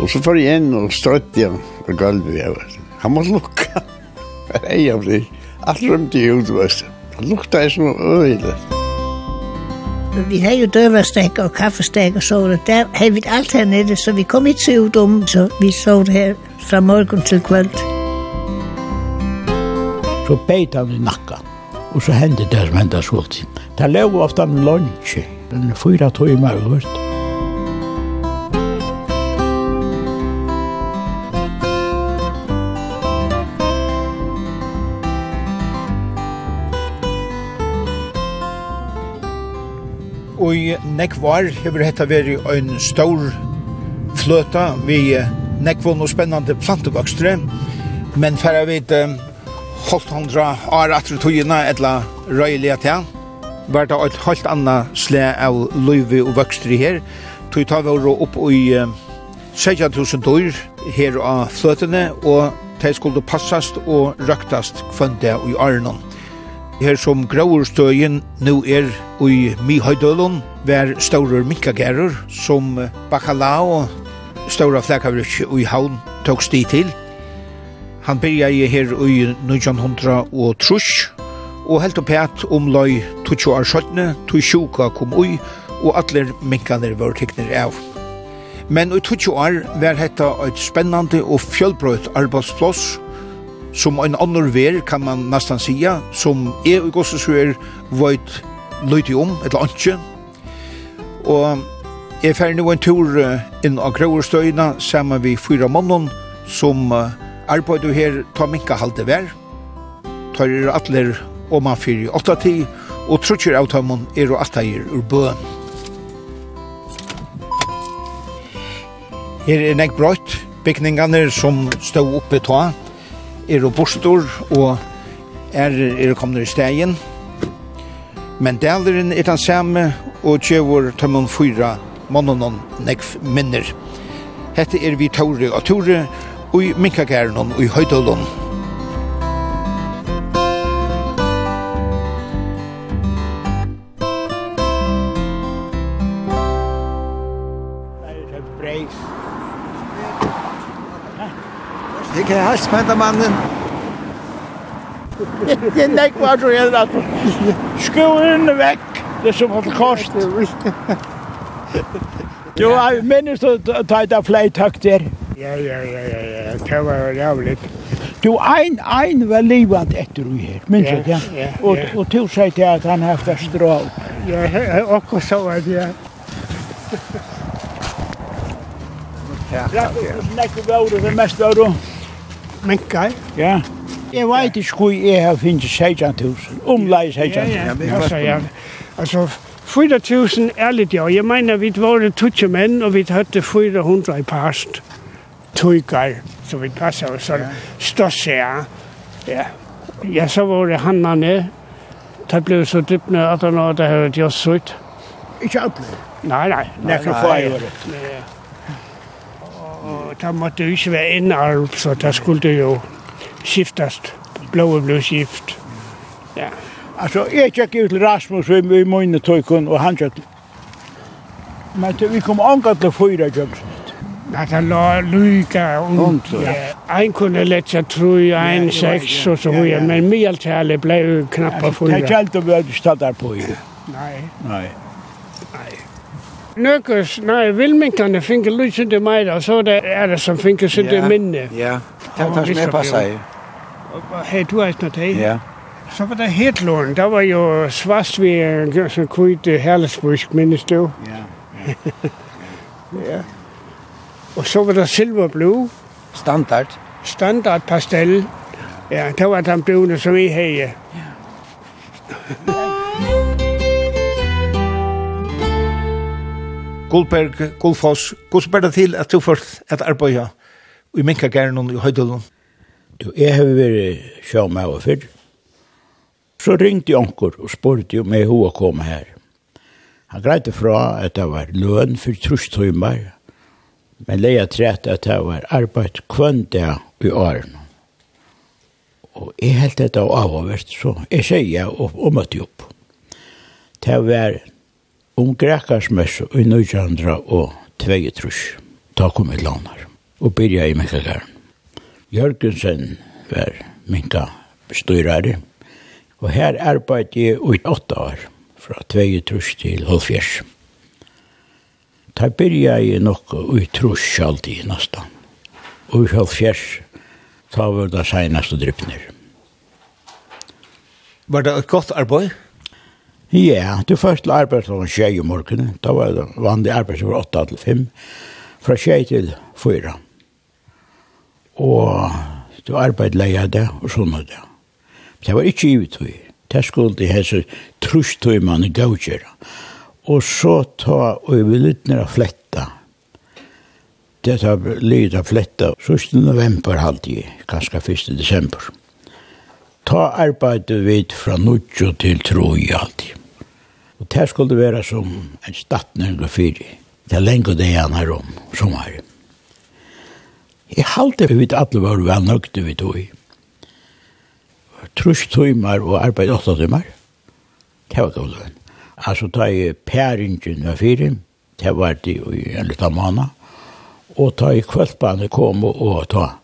Og så får jeg inn og strøtte igjen på gulvet. Jeg vet. Han måtte lukka. Nei, jeg blir. alt rømte i hodet, vet du. Han lukta jeg som øyelig. Vi har jo døverstek og kaffestek og så, og der har vi alt her nede, så vi kom ikke ut om, så vi så det her fra morgen til kveld. Så beit han i nakka, og så hendte det som hendte svult. Det lå ofte en lunsje, en fyra tøymer, vet du. i nekvar hever hetta veri ein stor fløta vi nekvon og spennande plantevokstre men færa vi holdt hundra år atru tøyina etla røyliga til, var det et helt anna sle av løyvi og vokstre her, tog ta vi opp i 16.000 dyr her av fløtene, og de skulle passast og røktast kvönda i Arnon her som gråurstøyen nu er i Mihøydølun, var staurer minkagerer som Bacalao, staura flekavrykk i havn, tok sti til. Han byrja i her i 1900 og trusk, og helt opp om løy 20 år skjøttene, 20 kom ui, og atler minkaner var tekner av. Men i 20 år var hetta eit spennande og fjølbrøyt arbeidsplass, som en annor ver kan man nästan säga som är i gosse så är vart lite om ett lunch och Jeg fer nu en tur inn av Grauerstøyna sammen vi fyra mannen som arbeider her ta minka halte vær. Tar er atler om man fyrir 8-10 og trutjer av tøymon er og atleir ur bøen. Her er nek brøtt, bygningene som stod oppe ta er robustor og er, er kommet i stegen. Men daleren er den samme og tjevor tømmen fyra mannonon nekv minner. Hette er vi Tore og Tore og i Minkagærenon og i Høydølon. Kan jeg helst med mannen? Det er nek var du gjerne at skoen er vekk. Det er som holdt kost. Jo, jeg minnes du ta det fleit høyt der. Ja, ja, ja, ja, ja. Det var jævlig. Du, ein, ein var livant etter du her, minns jeg, ja? Ja, ja. Og du sier til at han hefta strå. Ja, også så var det, ja. Ja, ja. Ja, ja. Ja, ja. Ja, ja. Ja, ja minkar. Ja. Jeg vet ikke hvor jeg har finnet 16.000, omleis 16.000. Ja, ja, altså, ja. Altså, 4.000 er litt, ja. Jeg mener, vi var 20 menn, og vi hadde 400 i past. Tøygar, så vi passet, oss. så stås jeg. Ja. Ja, så var det hannene. Det ble så dypne at han hadde hørt jo sutt. Ikke alt? Nei, nei. Nei, nei. Nei, nei. Nei, nei der måtte jo ikke være en arv, så der skulle jo skiftes. Blået ble skift. Ja. Altså, jeg gikk ut til Rasmus i mine tøykun, og han gikk. Men vi kom angat til fyra gikk. Ja, det lå lyga und ja. Ein kunne lett seg tru, ein seks og så videre, men mye alt ble knappa fyra. Det gjaldt å være du stod der på. Nei. Nei. Nøkos, nei, vilminkene finner lyset til meg, og så det er det som finner sitt til minne. Ja, det var som jeg passet i. Hei, du er ikke noe Ja. Så var det Hedlund, der var jo svast vi en sånn kvitt herlesbusk, minnes du? Ja. ja. Og så var det silverblå. Standard. Standard pastell. Ja, det var den blåne som vi heier. Ja. Gullberg, Gullfoss, hvordan ber det til at du får et arbeid i Minkagæren og i Høydalen? Du, jeg har vært sjåmau og fyrr. Så ringte Jankur og spurte om jeg hva kom her. Han greide fra at det var løn for trusstøymer, men leia trett at det var arbeid kvønda i åren. Og jeg helt dette av avhåvert, så jeg sier og, og møtte opp. Det var om grekarsmess i 1922. Da kom jeg lanar og byrja i Mikkagaren. Jørgensen var minka styrare, og her arbeidde jeg i åtta år, fra 22 til 70. Da byrja jeg nok i trus alltid nesten, og i 70 ta var det seneste drypner. Var det et godt arbeid? Ja, du først til arbeid til tjej i morgenen. Da var det vanlig arbeid som var 8 til 5. Fra tjej til 4. Og du arbeid leia det og sånn og det. Det var ikke givet vi. Det skulle de hese trustøy man gaukjera. Og så ta og vi litt nere fletta. Det tar litt av fletta. 1. november halvtid, kanskje 1. desember. Ta arbeidet vidt fra 9 til 3 i halvtid. Og det skulle være som en stattning og fyri. Det er lenge det er her om er. Jeg halte vi vidt alle var vel nøgte vi tog. Trus tøymer og arbeid åtta tøymer. Det var dårlig. Altså ta i pæringen var fyri. Det var det i en liten måned. Og ta i kveldbane kom og ta.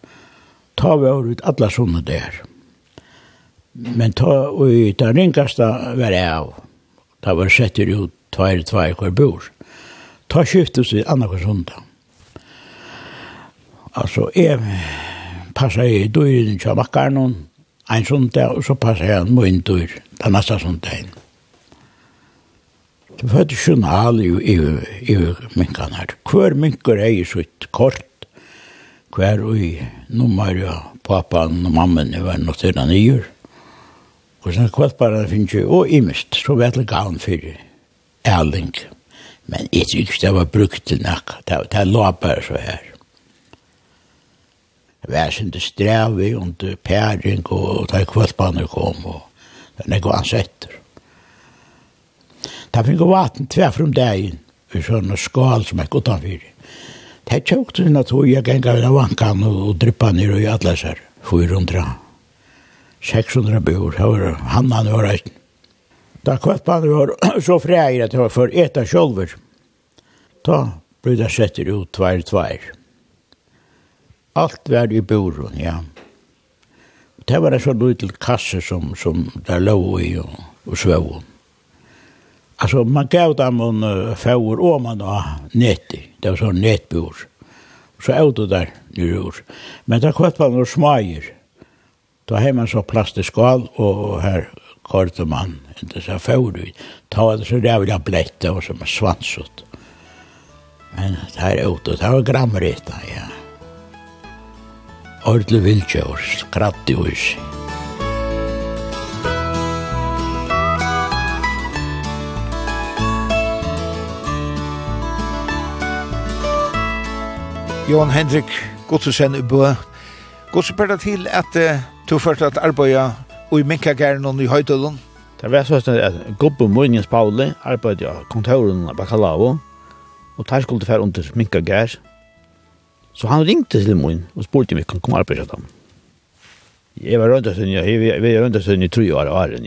Ta vi var ut alle sånne der. Men ta i den ringkaste var jeg av Da var sett ut tveir, tveir hver bor. Ta skiftet seg anna hver sondag. Altså, jeg passer i døyren til makkaren, en sondag, og så passer jeg min døyr, den neste sondagen. Det var et journal i, i, i minkene her. Hver minker er i sitt kort, hver og i nummer, ja, papan og mammen var noe til den i gjør. Og sånn kvalpare finnes jo, og imest, så var det gavn for ærling. Men jeg tror ikke det var brukt til nakka, det, det la bare så her. Det var sinde strevi, under pæring, og da kvalpane kom, og den er gaun setter. Da finnes jo vatten tverfrum dagen, i sånne skal som er gått anfyr. det er tjokt, det at tjokt, gikk er tjokt, det er tjokt, det er tjokt, det er tjokt, det er 600 bor, det var han han var rätt. Da kvartbanen var så fräger at det var for eta sjolver. Da ble det setter ut tvär tvär. Alt var i boron, ja. Det var en sånn liten kasse som, som der lå i og, og svåg. Altså, man gav dem en uh, fjord og man då nät. Det var sånn nätbord. Så er det der nu ur. Men det kvartbanen var smager. Da har man så plasteskal, og her korte man, ikke så får ut. Ta det så där vill jag og så som svansut. Men det her er ute, det var grammerita, ja. Ordle viltjör, skratt i hus. Johan Henrik Gottesen i Bø. Godsen til at Du først at arbeida i minkagæren og i høydølun? Det var sånn at gubben Møyningens Pauli arbeidde av kontoren av Bacalao, og der skulle det være under minkagær. Så han ringte til Møyn og spurte om vi kan komme arbeid til ham. Jeg var rundt og sønne, jeg var rundt og sønne i tre år og åren.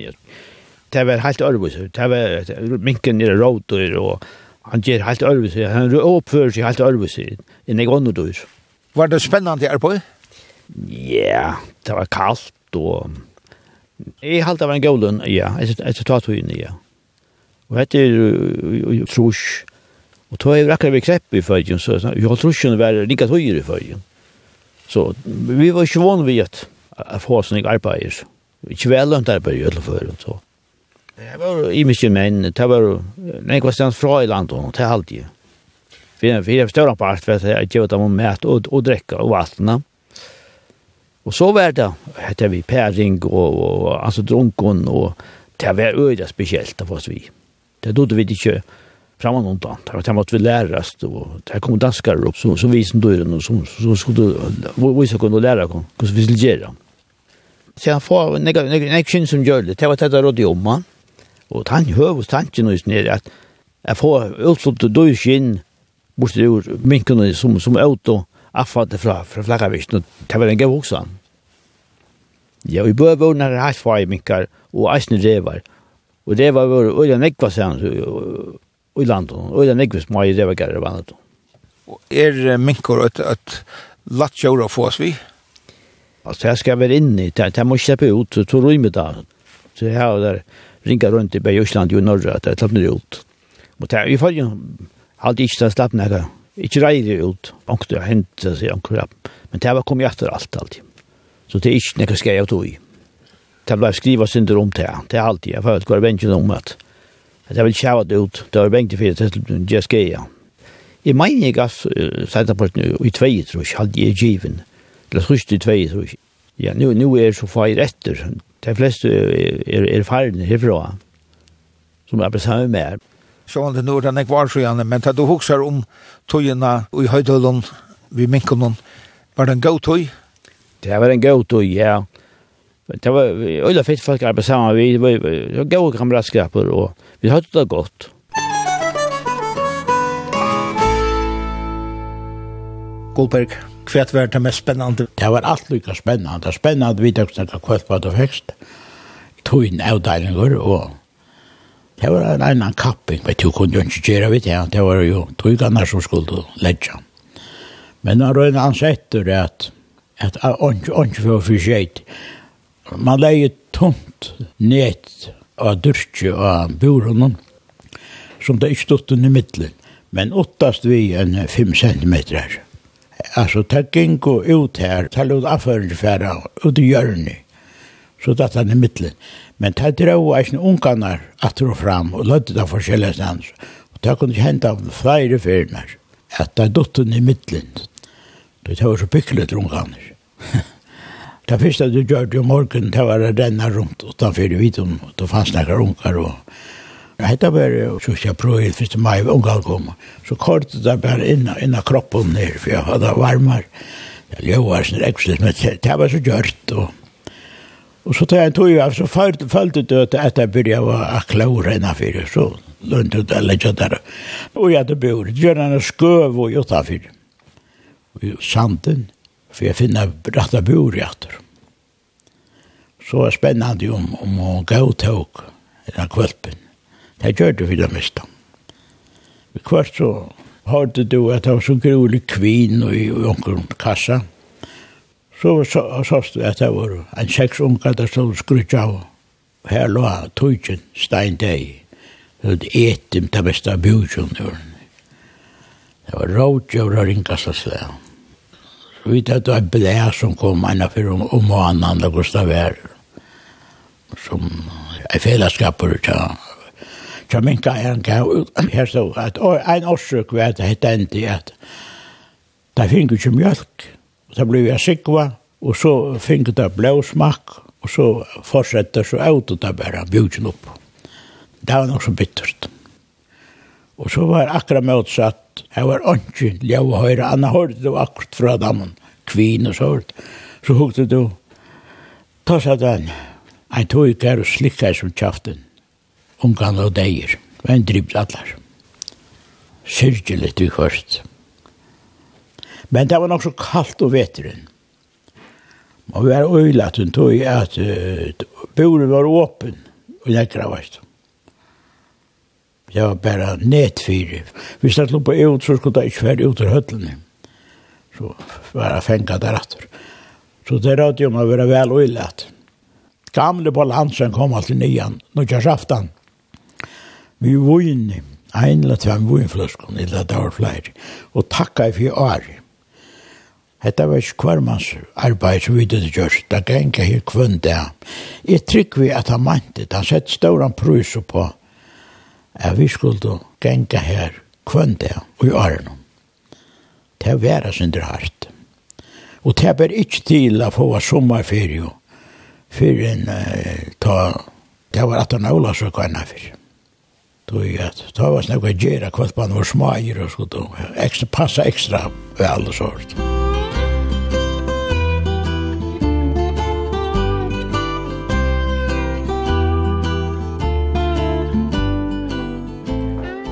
Det var helt arbeid, Det var minken nere rådyr, og han gjør helt arbeid, Han oppfører seg helt arbeid, enn jeg ånderdyr. Var det spennende arbeid? ja, det var kallt, og jeg halte av en gøvlund, ja, etter tatuinen, ja. Og dette er trus, og tog jeg akkurat vi krepp i fødjen, så vi har trusen var lika tøyer i fødjen. Så vi var ikke vann vid at jeg får sånne arbeider, ikke vel lønt arbeid i alle fødjen, så. Det var i mye menn, det var nek var stans fra i landet, det er alltid. Vi er større part, for jeg gjør det om mat og drekka og vattnet, Og så var det, hette vi Pering og, og altså Drunken, og det var øyde spesielt av oss vi. Det dodde vi ikke framan undan. Det var det måtte vi lære oss, og det kom danskere opp, som, som vi som døren, og som, som skulle vi vise kunne oss, hvordan vi skulle gjøre. Så jeg får nek, nek, nek som gjør det, det var det rådde om han, og han høves tanken hos nere at jeg får utslått døy kyn, bortsett ur minkene som, som auto, affat fra, fra Flakavist, og det var en gav også. Ja, vi i bøvån er hatt fag minkar, og eisne revar, og revar var øyla nekva sen, i landet, øyla nekva små i revar gare vannet. Er minkar et, et latt kjøra få oss vi? Altså, jeg skal være inne, jeg må ikke slippe ut, så tog røy med det. Så jeg har der, ringa rundt i Bøy Øsland, jo norra, at jeg slapp ned ut. Og vi får jo alltid ikke slapp ned ikke reier ut, og det har hentet seg, anker jeg, men det var kommet etter alt, alltid. Så det er ikke noe skal jeg tog i. Det ble skrivet synder om det, det er alltid, jeg følte hva bengen om at, at jeg vil kjæve det ut, det var bengen for det, det skal jeg. Jeg mener ikke at sette på det i tvei, tror jeg, hadde jeg given, eller sørste i tvei, tror jeg. Ja, nu, nu er så feir etter, de fleste er, er, er herfra, som er på med, så var det nå nordan jeg var gjerne, men da du husker om tøyene i Høydølund, vi minker noen, var det en god tog? Det var en god tog, ja. Det var øyla fitt folk arbeid sammen, vi var gode kameratskaper, og vi hadde det godt. Goldberg, hva var det mest spennende? Det var alt lykka spennende, Det var spennende vi tok nekka kvart på det fikkst. Tog inn avdelinger og Det var en annan kapping, men du kunde jo ikke gjøre vidt det, det var jo tryggene som skulle ledja. Men når røyne han setter det at at ikke var for skjeit. Man leie tomt net av dyrkje av buren som det ikke stod under middelen, men åttast vi en fem centimeter her. Altså, det gikk ut her, det lå avføringsfæra ut i hjørnet, så det er i middelen. Men det drog eisen ungarnar atter og fram og lødde det forskjellige stans. Og det kunne hente av flere fyrirnar at det dotten i middelen. Det var så pykkelig ungarnar. Det første du gjør det i morgen, det var å renne rundt utenfor vidum. og da fanns nekker unger. Og... Hette var det, så jeg prøvde 1. mai, ungar kom, så kort det bare innan, innan kroppen ned, for jeg hadde varmar. Jeg løvar sin ekslis, men det var så gjort og Og så tar jeg tog jeg, så følte det at etter jeg begynte å akla og renne for så lønte jeg det ikke der. Og jeg hadde bor, gjør han en skøv og gjort av for. det. Og sanden, for jeg finner rett av bor i atter. Så er spennende om, om å gå til tog den kvølpen. Det gjør det for det meste. Vi Kvart så hørte du at det var så grulig kvinn og i omkring kassa. Mm Så sås det at det var en seks unger der stod skrutt av. Her lå tøyken stein deg. Det et dem til beste bjørn. Det var rådgjøver og ringast og slag. Så vidt at det var blæ som kom ena for om, om og annan og Gustav Vær. Som er fellesskaper til Så min kan jeg gav ut. her stod at en årsøk var det hette endi at det finner ikke mjölk så ble jeg sikva, og så fikk det blåsmak, og så fortsatte så ut og det bare bjudgen opp. Det var nok så bittert. Og så var akkurat motsatt, jeg var ikke ljøv og høyre, han hørte det akkurat fra dammen, kvinn og så hørt. Så hukte du, ta seg den, jeg tog ikke her og slikka som kjaften, ungan og deier, men dribt allar. Syrgelig du hørst. Men det var nok så kaldt og veteren. Og vi var øylat hun tog at uh, var åpen og nekra vast. Det var bare netfyre. Hvis det lå på ut, så skulle det ikke være ut av høtlene. Så var det fengt der atter. Så det rådde jo om å være vel øylat. Gamle på landsen kom alltid nyan, nokja saftan. Vi vunni, ein eller tveim vunfløskon, eller det var flere. Og takka i fyrir året. Hetta var ikke kvarmans arbeid som vi det gjørs. Det ganger her kvann det. Jeg trykk vi at han mente det. Han sett ståren prus på at vi skulle ganger her kvann det og i åren. Det er det sin hardt. Og det er ikke til å få sommerferie for en ta det var at han åla så kvann for. Då jag tar vad snäcka gera kvart på vår smajer och så då extra passa extra väl och sånt.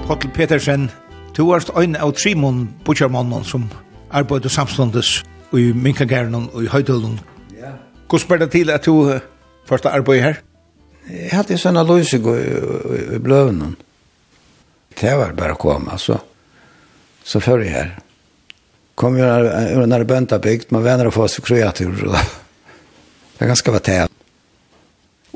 Kottel Petersen, du varst ein av Trimon Butchermannen som arbeider samståndes i Minkagæren og i Høydølen. Ja. Hvordan spør det til at du først arbeid her? Jeg hadde en sånn analyse i bløvnen. Det var bare å komme. Så før jeg her. Kom jo når det bønta bygd, man venner å få oss kreatur. Det er ganske vært det.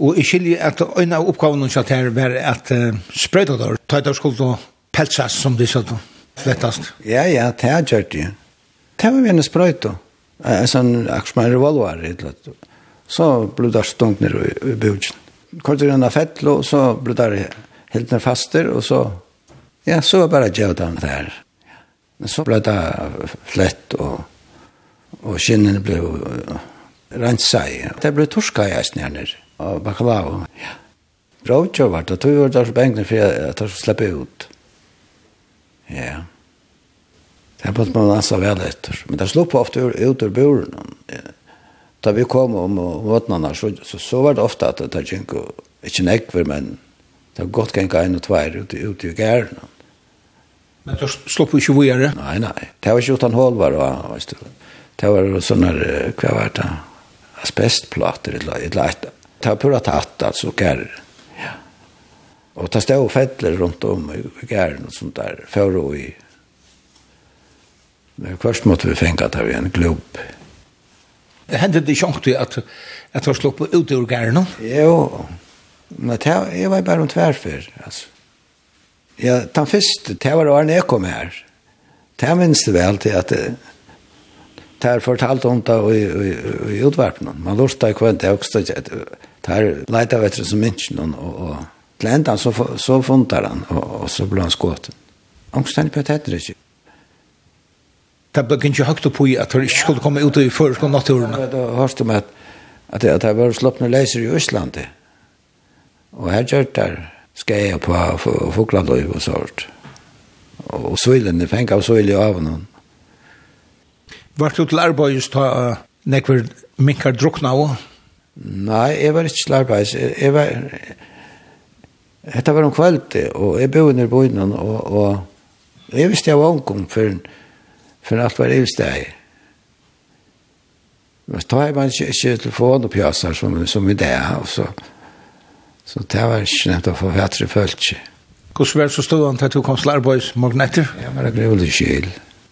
Og jeg skiljer at en av oppgavene som er var at uh, sprøyta der, ta et av skuld og pelsas, som de sa lettast. Ja, ja, det er gjort det. Det var vi en sprøyta. En sånn akkurat en revolver, eller. Så ble det stungt ned i i bøtjen. Kort og grunn av fett, og så ble det helt ned faster, og så, ja, så var bare gjød av det her. Men så ble det flett, og, og skinnene ble rensa i. Det ble torska i eisen her nere og bakalava. Ja. Rådkjør var det, tog var det så bengene for jeg tar så slippe ut. Ja. Det er på at man ansa vel etter. Men det slog på ofte ut ur buren. Da vi kom om våtnene, så, så, så var det ofte at det gikk ikke nekver, men det var godt gikk en og tvær ut, ut i gæren. Men det slog på ikke vågjere? Nei, nei. Det var ikke utan hålvar, var, det var sånne, hva var det, asbestplater, eller et eller annet ta pura tatt alltså gär. Ja. Och ta stå fettler runt om i gärn och sånt där för och i. Men först måste vi fänga att vi en glob. Det hände det sjukt att att jag slog på ut ur gärn. Jo. Men det var bara en tvärför alltså. Ja, den første, det var da jeg kom her. Det minns det vel til at det det er fortalt om det i utvarpen. Man lurte i hva det er også tar leita vetter som minns noen, og, og til enda så, så funtar han, og, og så ble han skåten. Angstene på tetter ikke. Det ble ikke høyt opp i at du ikke skulle komme ut i først og naturen. Det hørte om at, at, at det var slått noen leiser i Øslandet. Og her gjør det skreia på foklandøy og sånt. Og søylene, fengt av søyle av noen. Vart du til arbeidst ta nekver minkar drukna og? Nei, jeg var ikke slarbeis. Jeg, jeg var... Hetta var om kvöldi, og jeg boi nir boi og, og jeg visste jeg var omkom for, for alt var ivsteg. Men da har man ikke, ikke telefon og pjasar som, som i det, og så, så det var ikke nevnt å få vettere følelse. Hvordan var det så stod han til at du kom slarbeis morgen etter? Ja, var det ble.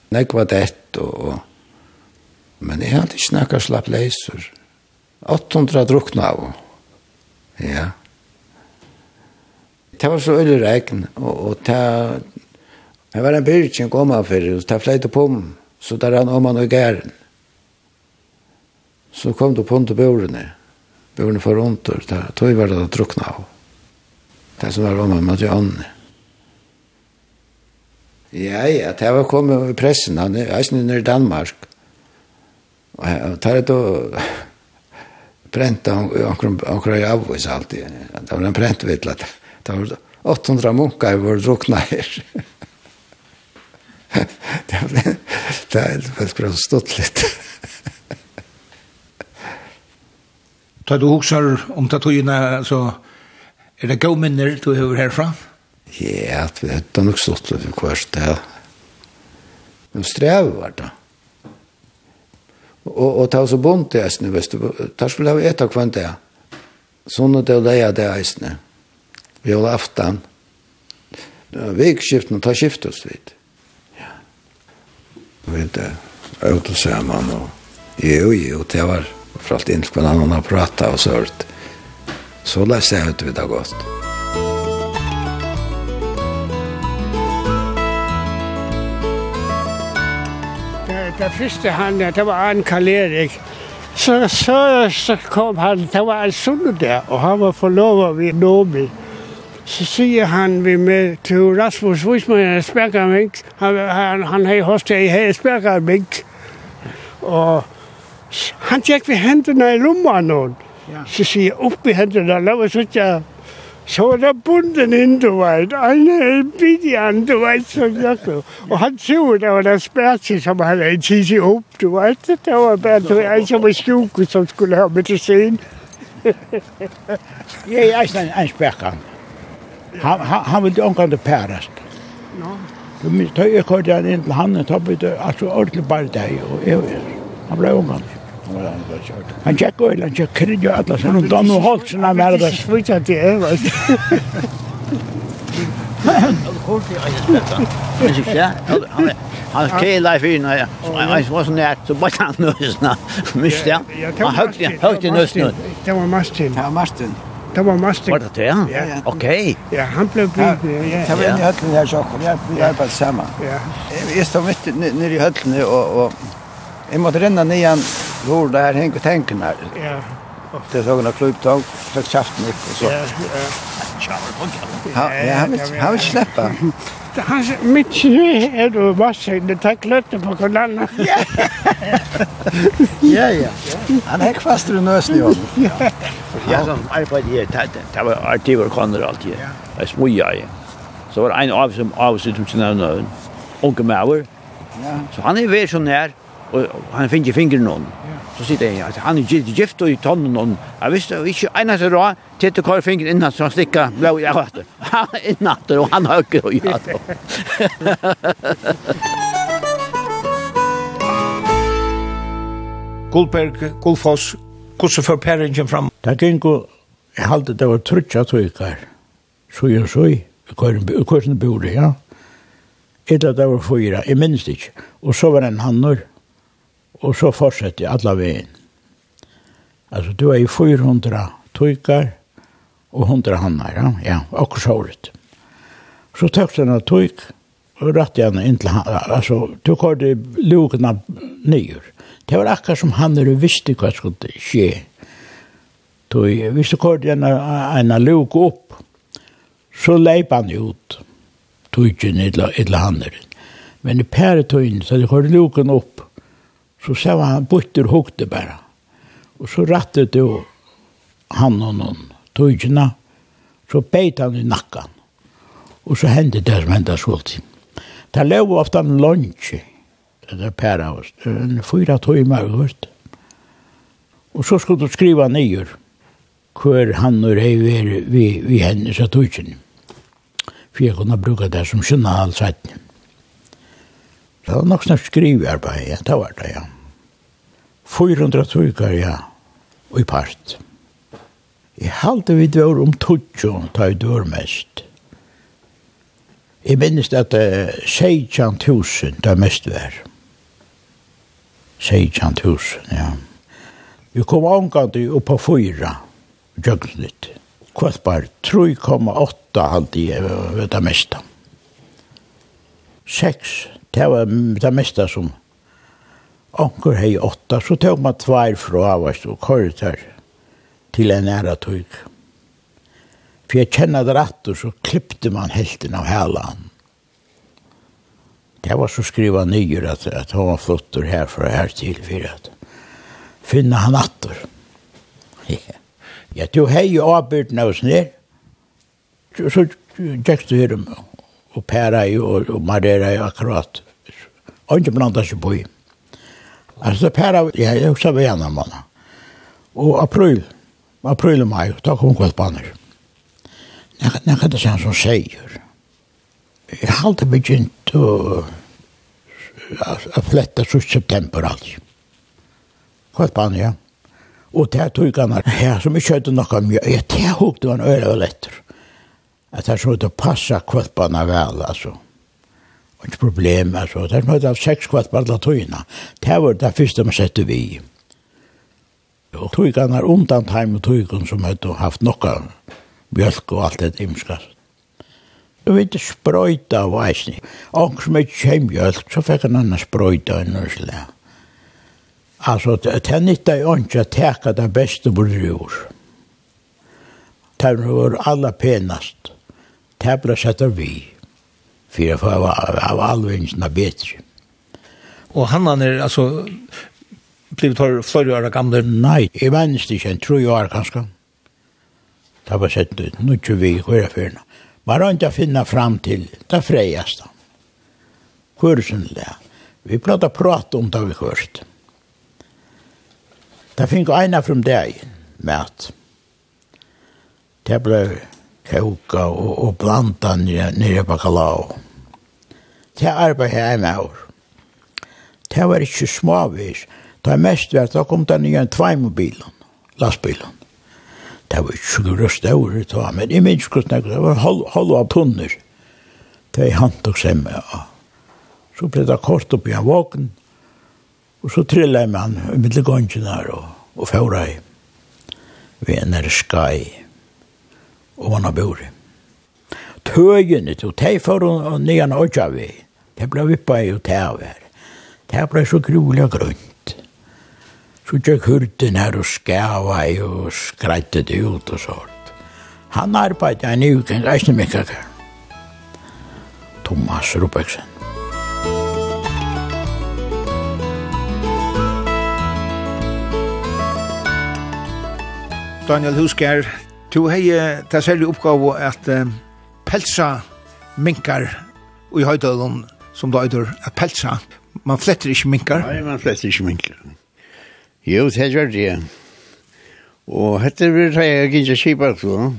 Nei, var dett, og, og, men jeg hadde ikke snakket slapp leiser. 800 drukna av. Ja. Det var så øyelig regn, og, og det, det var en byrkjen kom av for, og det fleit på om, så der han om han og gæren. Så kom du på til bordene, bordene for rundt, og det tog var det drukna av. Det som var om han måtte ånne. Ja, ja, det var kommet i pressen, han er eisen i Danmark. Og det er da prenta akkurat i avvis alltid. Det var en prentvidla. Det var 800 munkar var drukna her. det var det var bra stått litt. Ta du huxar om tatuina så er det gau minner du hör herfra? Ja, det har nok stått litt for kvart, där. Men var det. Og, og ta oss og bunt til eisne, hvis du tar skulle ha et av kvann det. Sånn at det er leia det eisne. Vi holder aftan. Vekskiften, ta skift oss vidt. Ja. Vi vet det, ut og sammen, og jo, jo, det var for alt inntil hver annan har pratet og sørt. Så la seg ut vidt det godt. det første han det var Arne Karl Erik. Så, så, så kom han, det var en sunne der, og han var forlovet ved Nomi. Så sier han vi med til Rasmus Wiesmann at spærker. Han, han, han har hos det, at jeg spærker ham. Og han tjekk vi hendene i lummeren. Ja. Så sier jeg, opp i hendene, la oss ikke så var det bunden inn, du vet. Han er bidjan, du vet, så jeg blev. Og han så, det var det spærtse, som han hadde en opp, du vet. Det var bare, du ved, som var stjukke, som skulle ha med til scenen. jeg er en spærkang. Han, han, han ville omgang det pærest. Nå. Du minst, da jeg kørte han inn til han, da ble det altså, ordentlig bare deg, og jeg, han ble omgang. Han tjekk og han tjekk krig og atlas. Han da nå holdt sin av mer der. Svitja til Eva. Han kela i fyren, han var så nært, så bare han nøsna, miste han. Han høgte, høgte nøsna. Det var Martin. Ja, Martin. Det var Martin. Var det det? Ja, ja. Okej. Ja, han blev blivet. Ja, det var inne i höllen här, Jakob. Vi arbetade samman. Ja. Jag stod mitt nere i höllen och Jeg måtte renne nian hvor det her heng tenken her. Ja. Det er sånn at klubbtag, fikk kjaften gikk og så. Ja, ja. Han vil han vil slippe. Han sier, mitt kjø er du vassig, det tar kløtte på kolana. Ja, ja. Han hekk fast i nøsen i ånden. Ja, sånn arbeid her, det var artiver koner alltid. Jeg smuja i. Så var det en av som avsitt som sin navn, unge maver. Så han er ved så nær, og han finner fingeren noen. Så sier jeg, at han er gitt gift og i tonnen noen. Jeg visste ikke en av seg råd, til å køre fingeren innan så han slikker blå i akkurat. Han er innatter, og han høker og ja det. Gullberg, Gullfoss, hvordan får pæringen fram? Det gikk jo, jeg halte det var trutja tøykar, så jeg så i kursen det, ja. Etter at det var fyra, jeg minns det ikke. Og så var det en hannur, Og så fortsetter jeg alle veien. Altså, du er i 400 tøyker og 100 hannar, ja, ja akkur så året. Så tøk han av tøyk, og rett igjen inn til han, altså, du kørte lukene nyer. Det var akkur som han er visste hva skulle skje. Tøy, hvis du kørte en, en luk opp, så leip han ut tøyken eller, eller hanneren. Men i pæretøyen, så det kørte luken opp, Så sa han bytter hukte bare. Og så rattet jo han og noen tøyene. Så beit han i nakken. Og så hendte det som hendte skuldt. Det lå ofte en lunsje. Det der pæra oss. En fyra tøymer, hørt. Og så skulle du skriva nyer hver han og rei vi, vi, vi hennes av tøyene. For jeg kunne bruke det som skjønne halvsettene. Det var nok snart skrivarbeid, ja, det var det, ja. 400 trykker, ja, og i part. Jeg halte vi dør om tutsjo, ta i dør mest. Jeg minnes at uh, 16.000, det er mest vær. 16.000, ja. Vi kom omgang til oppa fyra, djøgnligt. Kvart bare 3,8 halte jeg, vet det mest. 6 det var det mesta som onker hei åtta, så tog man tvær fra avast og kåret her til en æra tog. For jeg kjenner det rett, og så klippte man helten av hælan. Det var så skriva nyer at, at han var flottur herfra her til, for at finna han attor. Ja, du hei jo avbyrden av oss ned, så gikk du her om og pæra i og, og marera i akkurat. Og ikke blanda seg på i. Altså pæra, ja, jeg husker vi gjennom henne. Og april, april og mai, da kom kveldbaner. Nei, kan det sånn som sier. Jeg har alltid begynt å a fletta så september alltid. Kveldbaner, ja. Og det er tog her, som ikke hadde noe mye. Jeg tar hukte han øyre og letter at det er sånn å passe kvalpene vel, altså. Og ikke problem, altså. Det er sånn at seks kvalpene til tøyene. Det var det første man sette vi. Og tøyene er undan time og tøyene som hadde haft noe mjölk og alt det imskast. Du vet, sprøyta av eisni. Og som ikke kjem mjölk, så fikk han annan sprøyta enn og slag. Altså, det er nytta i åndsja teka det beste burde ur. Det var aller penast det ble sett av vi, for jeg var av alvingene bedre. Og han er, altså, blivit tar flere år gamle? Nei, jeg minnes ikke, en tro år kanskje. Det var sett ut, nå ikke vi, hver er fyrna. Man har ikke finna fram til det freiaste. Kursen det. Vi prata prata om det vi hørst. Det finner ena fra deg med at det ble koka og, og blanda nere, nere bakalau. Det arbeid her med år. Det var ikke småvis. Det var mest vært, da kom det nye tveimobilen, lastbilen. Det var ikke så røst over, det var, men i minst hvordan det var halv av tunner. Det er han tok seg med. Ja. Så ble det kort opp i en våken, og så trillet jeg med han, i middelgången her, og, og fjorda i, ved en er skai og han har bor. Tøyene til, de får og nyan åkja vi. De ble vippa i og tæv her. Det ble så grulig og grønt. Så tjekk hurten her og skava i og skreite det ut og sånt. Han arbeidde en uke, en reisne mykka. Thomas Rupeksen. Daniel Husker, Du hei ta særlig oppgave at um, pelsa minkar i høydalen som da eitur at pelsa. Man fletter ikke minkar. Nei, man fletter ikke minkar. Jo, det gjør det. Og hette vi vil jeg ikke kjipa så.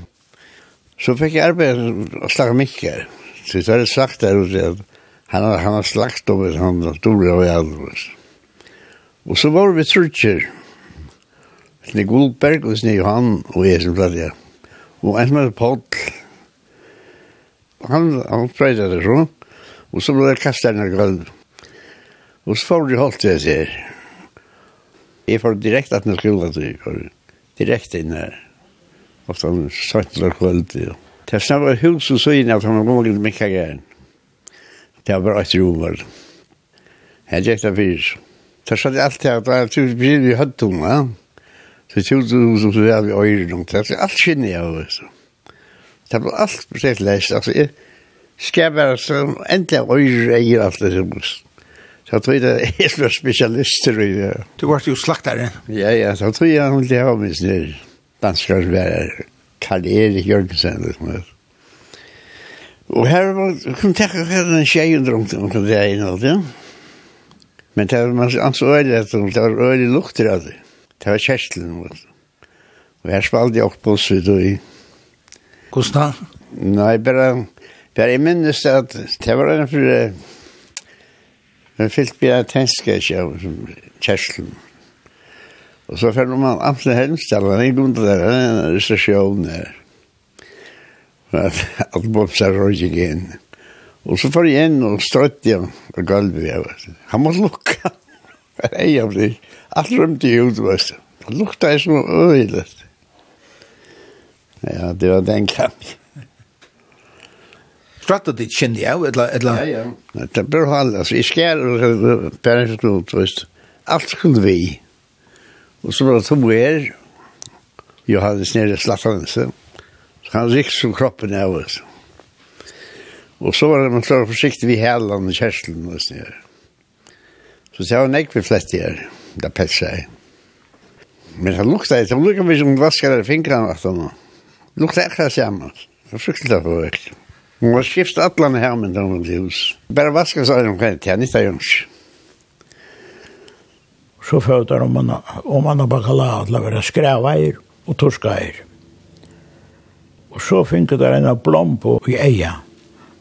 Så fikk jeg arbeid å slakke minkar. Så det er slakt der ute at han har, han har slakt over han har store og alvor. Og så var vi trutjer. Sne Gullberg og Sne Johan og jeg som prater jeg. Og en som heter Paul, han, han prater det så, og så ble det kastet en gulv. Og så får de holdt det jeg. Jeg får direkte at den skolen til, direkte inn her. Og så satt det kveld til. Det er snabbt hus og så inn at han var mange mykka gæren. Det var bare et romer. Jeg gikk det fyrt. Det er sånn alt det, at er tror vi hadde tunga. Ja. Så tjúðu þú som så er vi øyre noen til, så alt kjenner jeg også. Det var alt spesielt lest, altså jeg skal være så endelig øyre eier alt det som Så jeg tror det er for spesialister i det. Du var jo slaktare. Ja, ja, så tror jeg hun det med minst nere. Danskar være Karl-Erik Jørgensen, liksom. Og her var, kunne tenke hva den tjej under om det er ene alt, ja. Men det var man øyelig at det var øyelig lukter av det. Det var kjærselen vår. Og her spalte jeg opp på oss ut og i. Hvordan da? Nei, bare, bare jeg minnes at det var en for men fyllt blir jeg tenska ikke av kjærselen. Og så følger man Amtsen Helmstall, han er god til det, han er en restasjon her. Alt bopsar røy igjen. Og så får jeg inn og strøtt igjen på gulvet. Han må lukka var ei av det. Alt rymte i hud, vet du. Det lukta jeg som øyelig. Ja, det var den kamp. Skrattet ditt kjenne jeg, eller? eller? Ja, ja. Det bør holde, altså. Jeg skjer bare ikke noe, vet du. Alt kunne vi. Og så var det to er, Johannes nere i Slattaneset. Så han rikk som kroppen av oss. Og så var det man klar forsiktig vi hælan i kjerslen og sånn. Så sa hun ikke vi flest her, da pelsa seg. Men han lukta etter, han lukta hvis hun vaskar av fingrene at han lukta ekra saman. Det var fryktelig for vekk. Hun var skift atlan her, men da var det hus. Bare vaskar seg om kvendt, jeg nytta jons. Så fødder om man om man har bakala at la være skræveier og torskeier. Og så finner der en blom på i eia.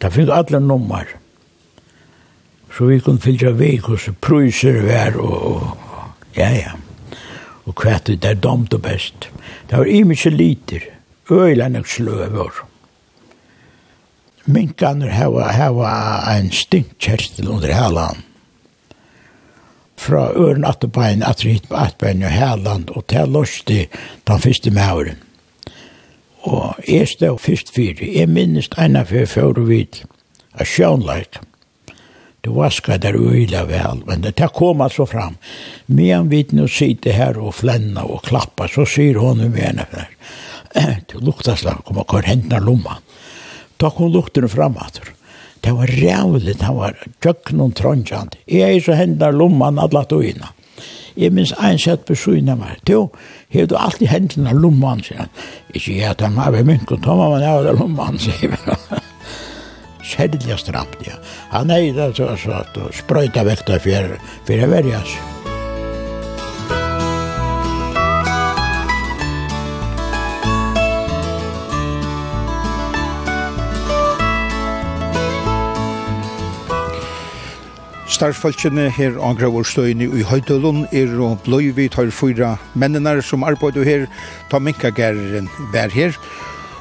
Da finner alle nummer så vi kunne fylja vei hos pruser vær og, og ja, ja. Og kvett det der domt og best. Det var imensje liter, øyla nok sløver. Minkaner hava, hava en stinkkjerstel under helan. Fra øren atterbein, atter hit på atterbein og helan, og til løsti den første mauren. Og jeg stod først fyre. Jeg minnes ena fyrir fyrir vidt, a sjånleik. Du vaskar där öjla väl, men det tar komma så fram. Men vi nu sitter här och flänna och klappa så syr hon med henne för. Det luktar slag, kommer kvar händerna lomma. Ta kom lukten framåt. Det var rävligt, det var tjöcken och trångjant. Jag är så händerna lomman alla togina. Jeg minns en sett besøyna meg. Jo, hef du alltid hendene lomman, sier han. Ikke jeg, de har vi mynt, og tommer man av lomman, sier han særlig stramt, ja. Han er det så at sprøyta vekta for, for å være, seg. Starfolkene her og Gravorstøyene i Høydølund er og bløyvi tar fyra mennene som arbeider her, ta minkagerren vær her,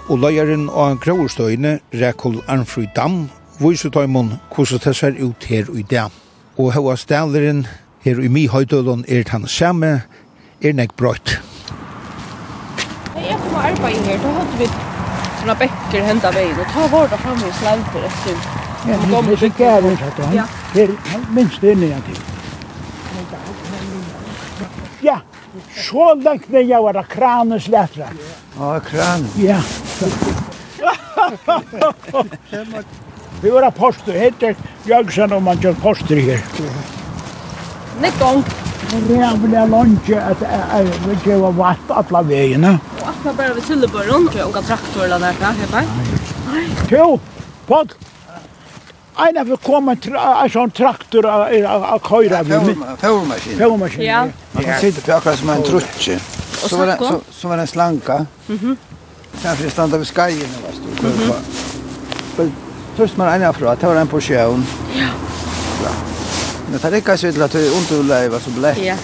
og løyeren av Grauerstøyene, Rekol Arnfrøy Dam, viser tøymon hvordan det ser ut her i dag. Og hva stæleren her i Mihøydølen er den samme, er nek brøyt. Jeg kom og arbeid her, da hadde vi sånne bekker hendet veien, og ta var det fremme i slanter etter. Ja, det er så gæren, satt han. Her, minst inn er nyan til. Ja, Så langt ned jeg var av kranen slettra. Ja, kranen? Ja. Vi var av poster, heter Jørgensen og man kjør poster her. Nekkong. Rævlig lunge at vi gjør vatt alle veiene. Og at man bare ved Sillebøren, og unga traktorene der, ja, heter jeg. Jo, Pott, Ein av kom en sån traktor av köra vid. Fåmaskin. Fåmaskin. Ja. Man sitter på akkurat som en trutje. Så var det så var det en slanka. Mhm. Sen fick stanna vid skajen och vad stod på. Först man en afra, ta den på sjön. Ja. Men det räcker så till att det inte leva så blätt. Ja.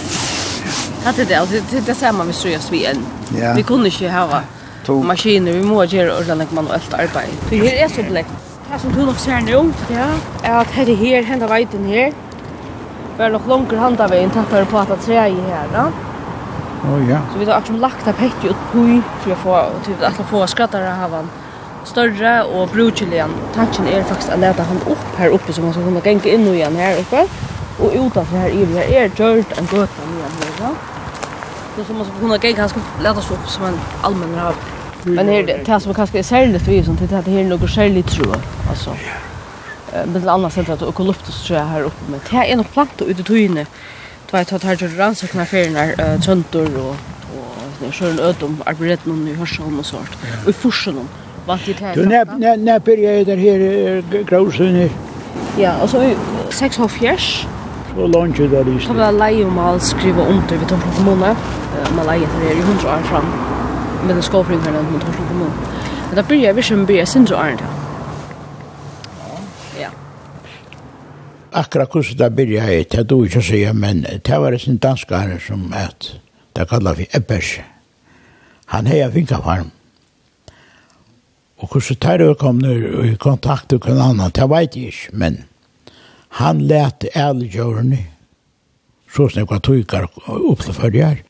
Hade det alltså det det samma med strös vi en. Vi kunde inte ha maskiner, vi måste göra ordentligt manuellt arbete. Det är så blätt. Det som du nok ser nå, ja, er at her er her, henne veiten her, var nok langer handaveien takkar på at det treet i her, da. Å ja. Så vi har akkurat lagt av hekki ut pui, for å få, til at få skrattere av han større og brukeligen. Tanken er faktisk å leta han opp her oppe, så man skal kunne genge inn igjen her oppe, og utanfor her i her er gjørt en gøta igjen her, da. Så man skal kunne genge, han skal leta oss opp som en allmenn rav. Men her, det som kanske är särskilt vi som det här noe särskilt tror alltså. Eh men annars sett att eukalyptus tror jag här uppe men det är noe plantor ute tyne. Det var tagit här runt så kan färna töntor och tøntor og, og sjøren ødom, någon i Hörsholm och sånt. Och i Forsen vant det här. Du när när när jag där här gråsöner. Ja, och så 6 halv fjärs. Så långt det där är. Så var lejon mal skriva under vid Torp kommune. Man lejer det i 100 år fram med den skåfring her mot Torsland kommun. Men da byrja vi som byrja sindro Arne til. Ja. Akkurat hvordan det byrja jeg, det er du ikke å men det var en dansk herre som et, det kallet vi Ebbers. Han heia vinkafarm. Og hvordan tar du kom nu i kontakt med en annan, det vet jeg ikke, men han let ærlig gjørende, så snakka tøykar opp til fyrir.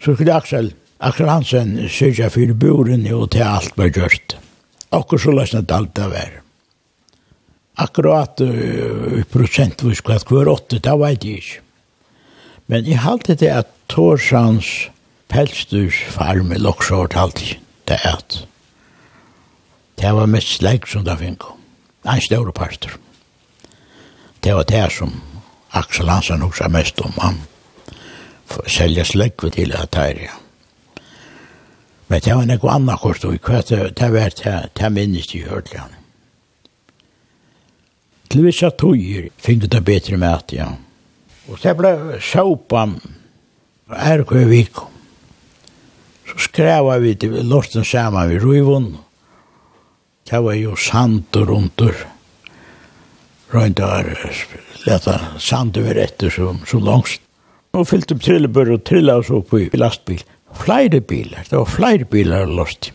Så skulle Aksel Akkurat Hansen sørger for buren og til alt var gjørt. Akkur så løsnet alt det var. Akkurat uh, prosentvis hva hver åtte, det var det ikke. Men jeg halte det at Torsans pelsturs farm i Loksort halte det at det var mest slik som det fikk. En større parter. Det var det som Axel Hansen også mest om. Han selger slik til at det er, ja Men det var noe annet kort, og hva det det var det det minnes i Hørtland. Til visse tøyer fikk det bedre mat, ja. Og det ble sjåpa er hva vi kom. Så skrev vi til lorten sammen ved Røyvån. Det var jo sand og rundt. Røynt har leta sand over etter så, så langt. Og fyllte opp trillebør og trilla oss opp i lastbil flere biler, det var flere biler lort.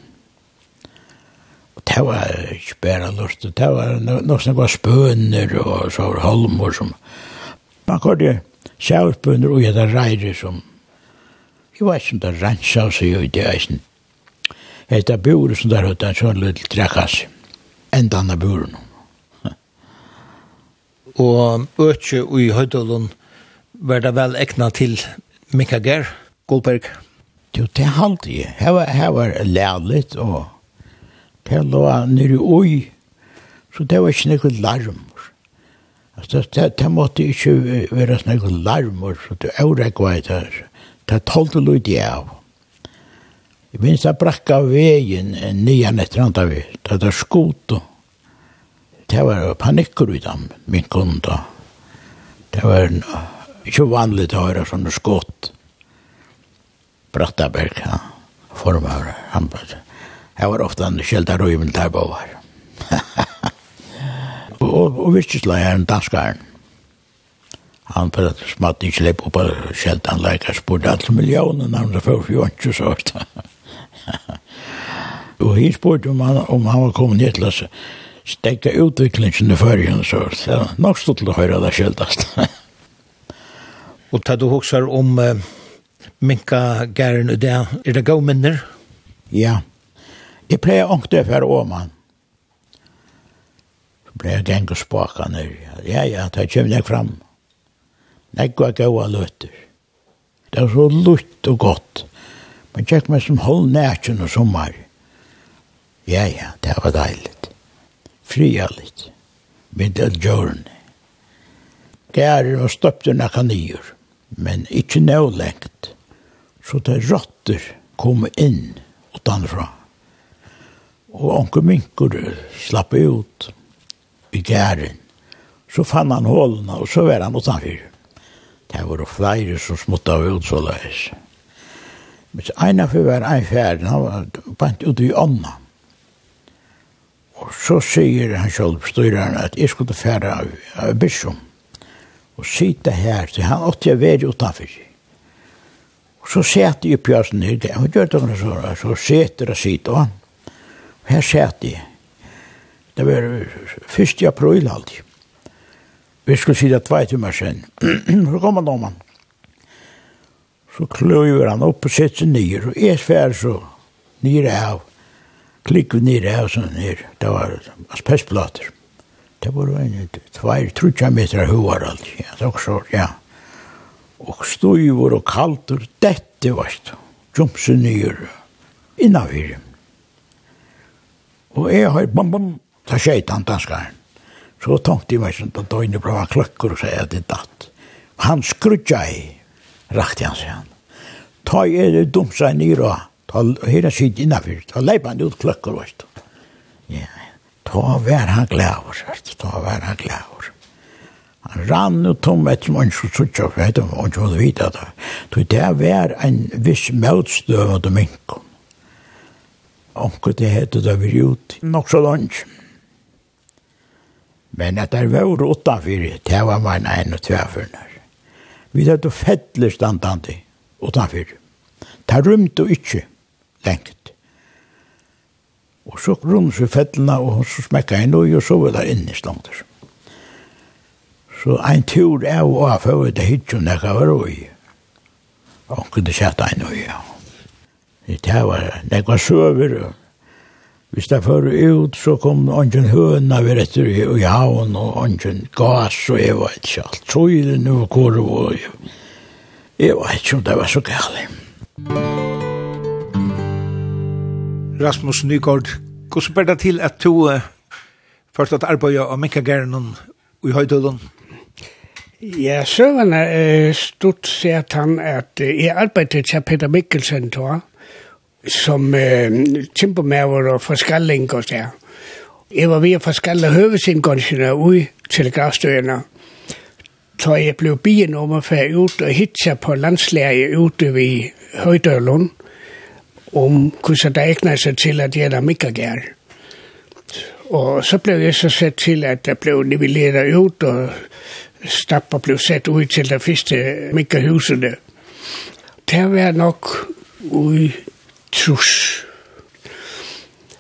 Og det var ikke bare lort, det var noe som var spøner og så var holmer som, man kunne sjavspøner og gjøre reire som, jeg vet ikke om det rensa seg og det eisen. Hette bure som der høyde en sånn lille trekkass, enda anna buren. Og økje i høydolun var det vel ekna til Mikager Goldberg. Ja. Jo, det halte jeg. Her var, her var lærligt, og det lå nere ui, så det var ikke noe larm. Altså, det, det måtte ikke være noe larm, så det er jo ikke det. Det tolte lyd jeg av. Jeg minns det brakka veien nian etter andre vi, det var skot og det var panikker i dem, min kunda. Det var ikke vanligt å høre sånne skott. Brattaberg, ja, formar, han var, jeg var ofte han skjelta røymen der var. og, og virkislag er en danskaren, han for at smatt ikke lepp opp og skjelta han leikar spurte alt millioner navn for fjontjus og sånt. og hi spurte om han, om han var kommet ned til oss, stekka utviklingen i fyrjen, så det er nok stått til å høyre det skjeltast. og ta du hoksar om Uh, minka gæren og det. Er det gau minner? Ja. Jeg pleier ångt det for åman. Så pleier jeg gjenk og spaka ned. Ja, ja, da kjem jeg fram. Jeg går gode løtter. Det er så lutt og godt. Men tjekk meg som hold nætjen og sommar. Ja, ja, det var deilig. Fria litt. Med det djørne. Gæren og støpte nekka nyer men ikkje nå lengt. Så det rotter kom inn utanfra. Og onke minkur slapp ut i gæren. Så fann han hålene, og så var han utanfyr. Det var flere som smutta av ut så løs. Men en av var en fjerde, han var bant ut i ånda. Og så sier han selv, styreren, at jeg skulle fjerde av, av Bissom og sitte her, så han åtte jeg være utenfor. seg. Og så sette jeg pjøsen her, det var gjør det så, så sette jeg sitte, og her sette jeg. Det var 1. april alltid. Vi skulle sitte tvei timer sen. så kom han om han. Så kløver han opp og setter seg nyer, og jeg sfer så nyer av, klikker nyer av sånn her. Det var asbestplater. Mm Det var en tvær, trutja meter huar alt, ja, det var så, ja. Og støyvor og kaltur, dette var det, jumse nyer, innavir. Og jeg har, bom, bom, ta skjeitan danskaren. Så tenkte jeg meg sånn, da døgnet bra kløkker og sier at det datt. Han skrutja i, rakte han seg han. Ta i er dumsa nyer og, ta, her sitt innafyr. ta leipan ut kløkker, veist. Ja, ja. Ta vær han glæver, ta vær han glæver. Han rann og tom etter man ikke suttja, for jeg var ikke måtte vite det. Så det var en viss møtstøv av minkum. Onkel det heter det vi gjort, nok så langt. Men at det var råtta det var man en og tværførner. Vi hadde fettler standandi utanfyr. Det rymte jo ikke lengt. Og så rundt seg fettlene, og så smekka jeg noe, og så var det inne i stånder. Så ein tur er jo av for det hit hun ikke var og i. Og kunne sett en og ja. Det var, det var søver. Hvis det fører ut, så kom ånden høna vi etter i, i havn, og ånden gass, og jeg var ikke alt. Trøyden og korv, og jeg var ikke om det var så gærlig. Musikk Rasmus Nygård, hvordan ber det til at du uh, først at arbeidet av Mika Gernon i Høydølen? Ja, søren er uh, stort sett han at uh, jeg arbeidet til Peter Mikkelsen, tror som uh, timpermæver og forskalling og så. Jeg var ved at forskalle høvesindgåndsjene ud til gravstøyene. Så jeg blev bienummer for at ud og hitse på landslæge ute ved Højdølund. Mm om hvordan det egner seg til at gjøre mye gær. Og så ble jeg så sett til at det ble nivelleret ut, og stappa ble sett ut til det første mye husene. Det var nok ui trus.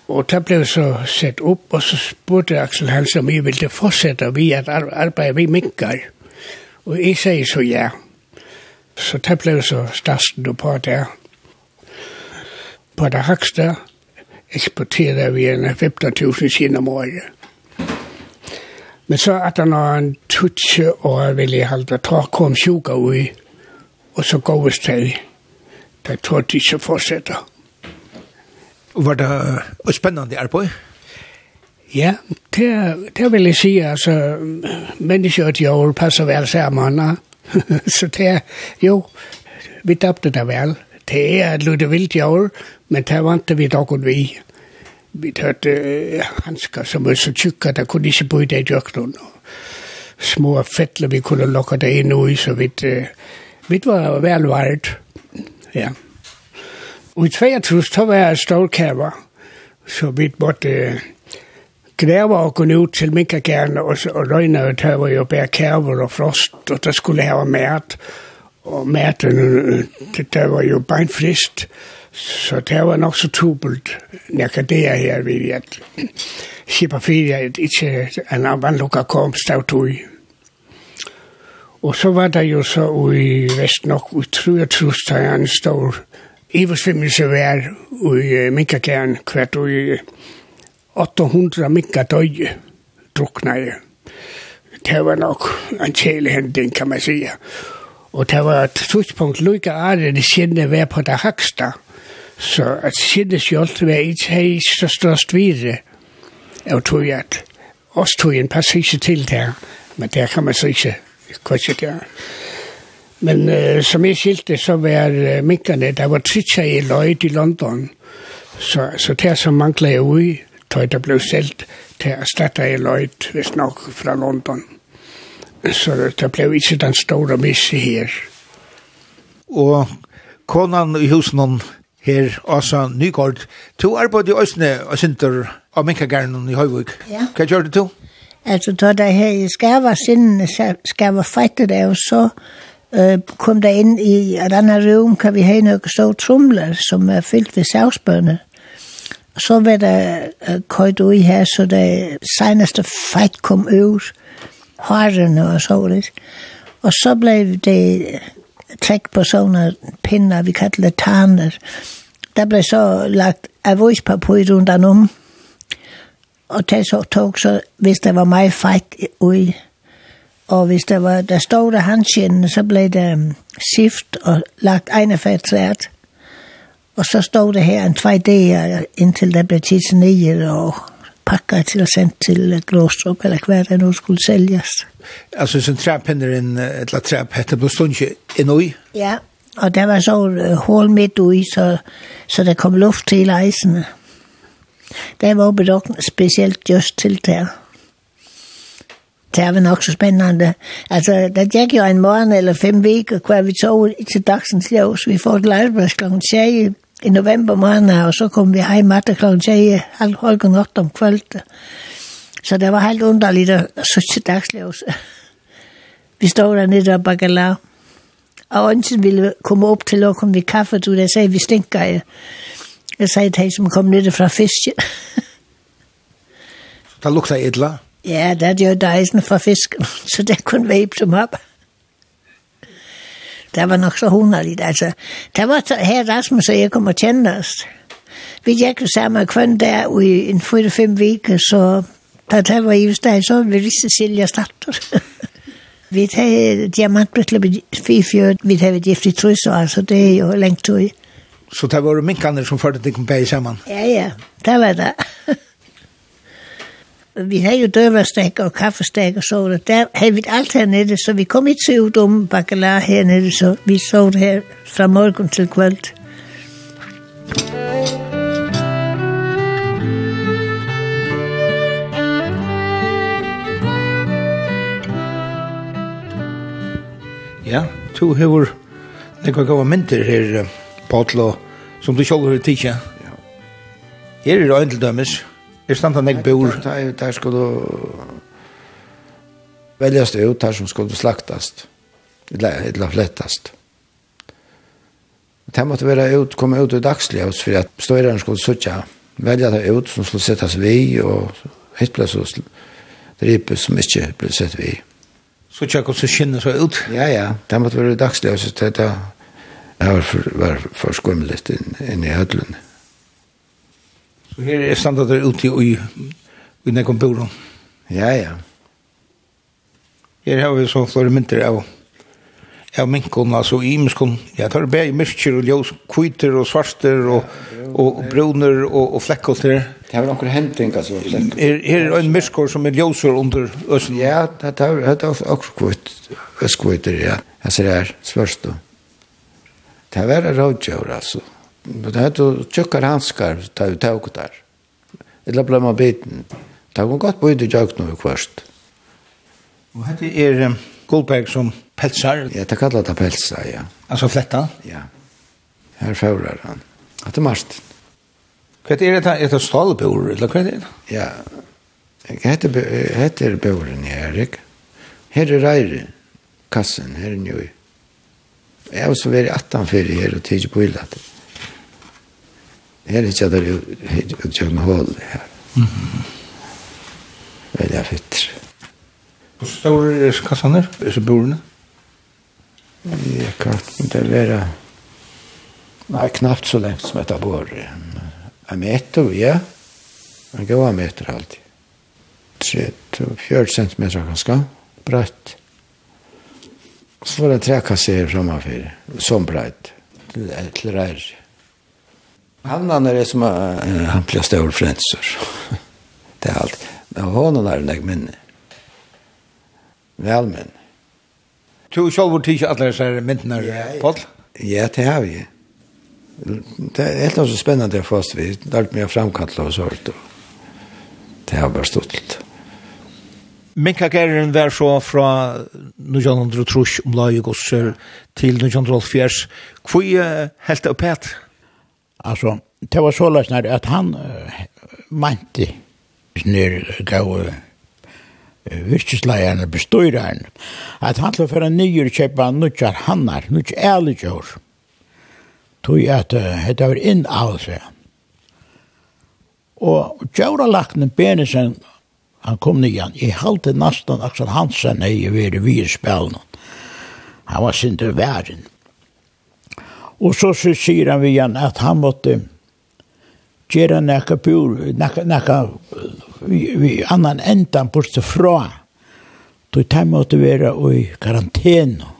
Og det ble så sett opp, og så spurte Axel Hans om jeg ville fortsette vi at arbeide vi minkar. Og jeg sier så ja. Så det ble så stasten på det. På det högsta exporterar vi en 15.000 kina om året. Men så att han har en tutsi og vil jeg halda ta kom sjuka ui, og så går vi deg. Det tror de ikke fortsetter. Var det spennende arbeid? Ja, det, det vil jeg si, altså, mennesker og djøl passer vel sammen, så det, jo, vi døpte det vel. Det er et lutte vildt djøl, Men det var ikke vi dog vi. Vi hørte øh, hansker som var så tykke, der kunne ikke bo i det i Og Små fettler vi kunne lukke det ind i, så vi, uh, vi var velvaret. Ja. Og i 22, så var jeg stålkæver, så vi måtte uh, græve og gå ud til minkagærne, og, og løgne, og der var jo bare kæver og frost, og der skulle have mært, og mærten, det der var jo beinfrist, og Så det var nok så tubelt, når det er her, ved at kippa ferie, at ikke en anden lukka kom stav tog Og så var det jo så i vest nok, ude tror jeg trus, der er en stor iversvimmelse vær i minkakern hvert ude 800 minka minkar drukna jeg Det var nok en kjele hending kan man sige. Og det var et tidspunkt, lukka Arne, det kjenne vær på der hakster, Så at sinne sjålt var ikke hei størst videre, og tog at oss tog en passage til der, men der kan man så ikke kvitse der. Men uh, som jeg skilte, så var uh, minkene, der var tritsa i løyt i London, så, så der som manglet jeg ui, tog der blev selt til at starte i løyt, hvis nok, fra London. Så der blev ikke den store misse her. Og konan i husen, her, Åsa Nygaard. Du arbeidde i Øsne og Sinter av Minkagernen i Høyvøk. Ja. Hva gjør du? to? Altså, da det her i Skava sinden, Skava fættet det, og så uh, kom det inn i et annet rum, kan vi ha noen store trumler som er fyllt ved savsbønner. Og så var det uh, køyt ui her, så det seneste fætt kom ut, hårene og så litt. Og så ble det trekk på sånne pinner, vi kallar det taner. Der ble så lagt avispapir rundt den om, og det så tog så, hvis det var meg feit ui, og hvis det var det store handskinnen, så ble det sift og lagt ene fettræt, og så stod det her en tvei dager inntil det ble tidsnier og packar till och sen till Gråstrup eller kvar det och skulle säljas. Altså, sånn träpinner en eller träp hette på en ui. Ja, og det var så hål midt i så så det kom luft til eisene. Det var bedokna speciellt just til det. Det var nok så spennende. Altså, det gikk jo en morgen eller fem veker, hver vi tog til dagsens ljøs. Vi får et arbeid klokken 6 i november måned, og så kom vi hjem etter klokken 10, halv klokken 8 om kvöldet. Så det var helt underligt at sitte dagsløs. vi stod der nede og bagala, og ønsken ville komme op til og komme vi kaffe, du, jeg sagde, vi stinker. Jeg, jeg sagde til som kom nede fra fiske. der lugter edler? Ja, det er jo dejsen fra fisken, så det kunne væbe dem op. Det var nok så hunderligt. Altså, det var så, her Rasmus og jeg kom og kjenne os. Vi gikk sammen kvann der i en 4-5 vike, så da det var just der, så vi visste Silja starter. vi tar diamantbrytler med 4-4, vi tar gift i trus, og altså det er jo lengt tog. Så det var minkene som førte til kompære sammen? Ja, ja, det var det. vi havde jo døverstek og kaffestek og så det. Der havde vi alt hernede, så vi kom ikke til udom bakalar hernede, så vi så det her fra morgen til kvöld. Ja, to hever nekva gava myndir her, Patlo, som du sjálfur har tidsja. Ja. Her er det øyne til dømes, Er standa nek bor? Der skulle veljas det ut, der som skulle slaktast. Eller flettast. Det måtte være ut, komme ut i dagsljøs, for at støyren skulle suttja, velja det ut som skulle settas vi, og hitt ble så dripet som ikke ble sett vi. Så tjekk og så skinner så ut? Ja, ja. Det måtte være i dagsljøs, det var for, var for skummelig inn, inn i hødlene. Så her er standa der ute i i nekom buren. Ja, ja. Her har vi så flere mynter av av minkon, altså i miskon. Ja, tar bæg myrkjer og ljós, kviter og svarster og, og bruner og, og flekkolter. Det har nokkur noen henting, altså. Er, er en myrkor som er ljósur under østen? Ja, det er, det er også ja. Jeg ser her, svarst og. Det er veldig rådgjør, altså det här då tjockar handskar tar vi tåg der. Eller blir man biten. Det var godt på i jøk nu kvart. Og hette er um, Goldberg som pelsar? Ja, det kallar det pelsa, ja. Altså fletta? Ja. Her faurar han. Hatt er Martin. Hva er det? Er det stålbor, eller hva er det? Ja. Hette, hette er borden her, Erik. Her er reire kassen, her er njøy. Jeg har også vært 18 fyrir her og tidsi på illa til. Her er ikke der utgjørende hål her. Veldig fytter. Hvor stor er kassene? Er det bordene? Jeg kan ikke være... Nei, knappt så lengt som etter bord. En meter, ja. En god meter alltid. 30-40 centimeter ganske. Bratt. Så var det tre kasser framfor, som bratt. Til, til reiser. Han är det som uh, han blir stor frälsor. det er alt. Men honom är det minne. Vel minne. Du själv vart inte alla så här myntnar Paul? Ja, det har vi. Det er helt så spennende spännande jag fast vi lagt mye framkalla og sånt. Det har bare stått litt. Men hva er Gerin vær så fra 1903 om laget gosser til 1904. Hvor er helt oppe oppet? Alltså, det var så lösnar att han uh, mante snur gav virkesleierne, bestøyreren, at han skulle å føre nyer kjøpe nødjar hannar, nødjar ærligjør. Tog at dette var inn av seg. Og djøralakten Benesen, han kom nyan, i halte nastan Aksel Hansen hei i vi i spelen. Han var sinter væren. Og så sier han vi igjen at han måtte gjøre nekka bur, nekka, nekka vi, vi annan endan bort fra. Så han måtte være i karantene.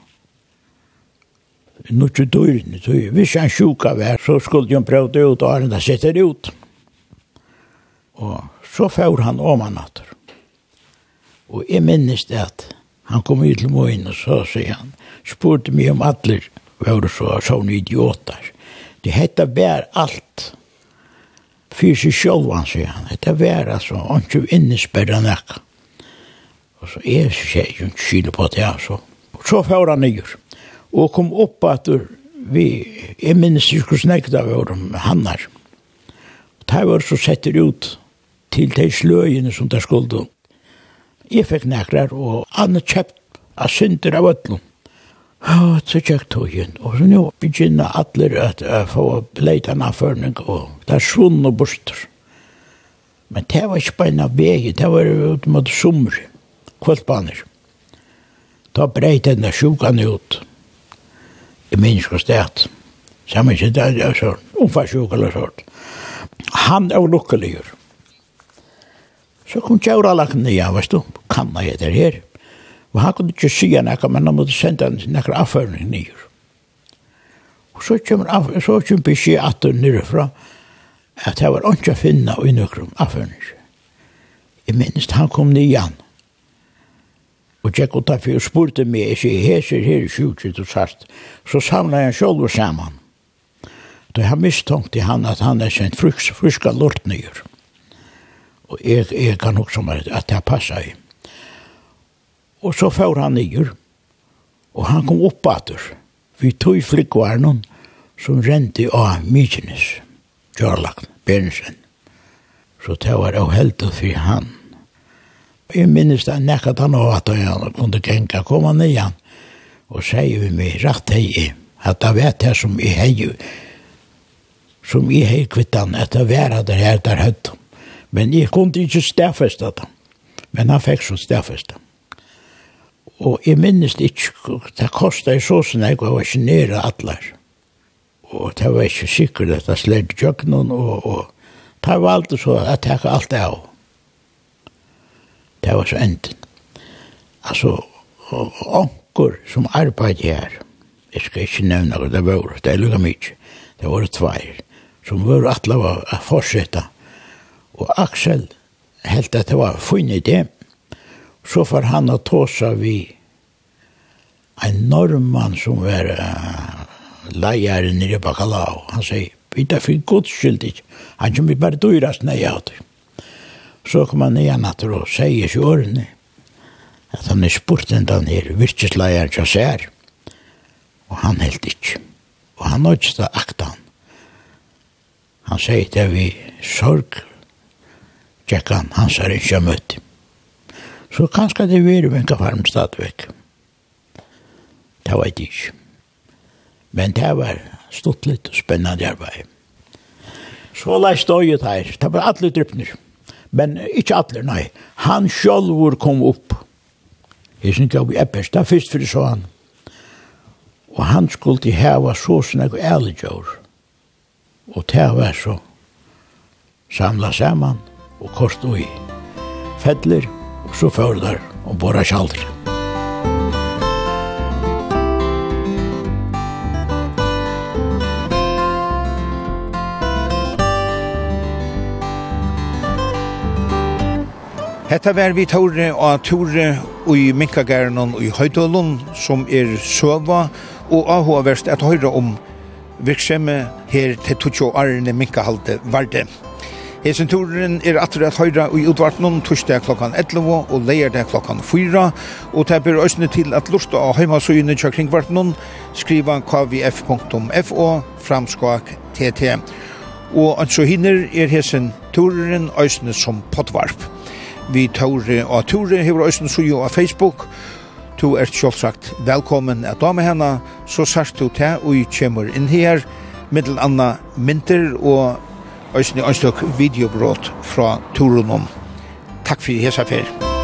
Nå ikke døren, hvis han sjuka var, så skulle han prøve det ut, og han da sette det ut. Og så får han om han atter. Og jeg minnes det at han kom ut til morgen, og så sier han, spurte meg om atler, var så sånne idioter. Det hette bär allt. Fysi sjåvan, sier han. Hette bär, altså, ikke innesperra nekka. Og så er det ikke kilo på det, altså. Så får han nyr. Og kom opp at vi, jeg minnes ikke snakket av vår hannar. Og det var så setter ut til de sløyene som det skulle. Jeg fikk nekrar, og han kjøpt av synder av ötlund. Og så tjekk tog inn. og så nå begynner alle at jeg får leite en avførning, og det er sånn og borster. Men det var ikke bare en av vei, det var ut mot sommer, kvaltbaner. Da breit denne sjukan ut, i minsk og sted. Samme ikke det er sånn, omfarsjuk eller sånn. Han er lukkeligur. Så kom tjauralakten igjen, ja, veist du, kanna jeg der her. Og han kunne ikke sige nekka, men han måtte sende senda nekka avføring nyer. Og så kommer, av, så kommer beskjed at hun nyrefra, at det var ikke å finne i nøkrum avføring. Jeg minnes han kom ned igjen. Og jeg kunne ta for å spurte meg, jeg sier, her ser her i sjukket og sart. Så samlet jeg selv og sammen. Da jeg har mistånkt i han at han er sendt friska lort nyer. Og jeg, jeg kan også at det passer i. Og så får han nyer, og han kom opp atur. Vi tog flikkvarnen som rente av Mykines, Kjørlakn, Bernsen. Så det var av heldig for han. Jeg minnes det nekket han av at han kunne genka komme ned igjen, og sier vi meg rett hei, at det vet jeg som jeg hei, som jeg hei kvittan, at det var det her der høyt. Men jeg kunne ikke stedfeste det. Men han fikk så stedfeste. Og jeg minnes det ikke, det kostet så sånn, jeg var ikke nere atler. Og det var ikke sikkert at jeg slett jøkken, og, og det var alltid så at jeg tek alt det av. Det var så enden. Altså, onker som arbeidde her, jeg skal ikke nevne hva det var, det er lukket mye, det var tveir, som var atler var å fortsette. Og Aksel helt at det var funnet det, så får han att tåsa vi en norrman som var uh, lejare nere i Bacalao. Han säger, vi tar för Guds skyld inte. Han kommer bara dyrast när jag det. Så kom han igen att då säger sig åren att han är spurt en dag ner, virkeslejer jag ser. Och han helt inte. Och han har inte akta han. Han säger det vi sorg. Tjekkan, han säger inte jag mötte. Så kanskje det vil vinkafarm stadigvæk. Det var det ikke. Men det var stått litt og spennende arbeid. Så la jeg stå ut her. Det var alle drypner. Men ikke alle, nei. Han selv kom opp. Jeg synes ikke vi er. Det er først for det så han. Og han skulle til heva så sånn jeg ærlig gjør. Og det var så samla saman og kort og i. Fettler. Fedler så fører der og bara kjalder. Hetta vær vi tåre og tåre i Minkagæren og i Høydølund som er søva og avhåverst at høyre om virksemi her til 20 årene minkahalte varde. Hesen turen er atur at høyra i utvartnum torsdag klokkan 11 og leirdag klokkan 4 og det ber òsne til at lusta av heimasøyene tja kringvartnum skriva kvf.fo framskak tt og at så hinner er hesen turen òsne som potvarp vi tåre og tåre hever òsne sujo av Facebook. Tu er sjálfsagt velkommen at dame henne, så sørst du til og kjemur inn her, middel anna mynter og øyne ønstøk videobrot fra Torunom. Takk for hesa ferien.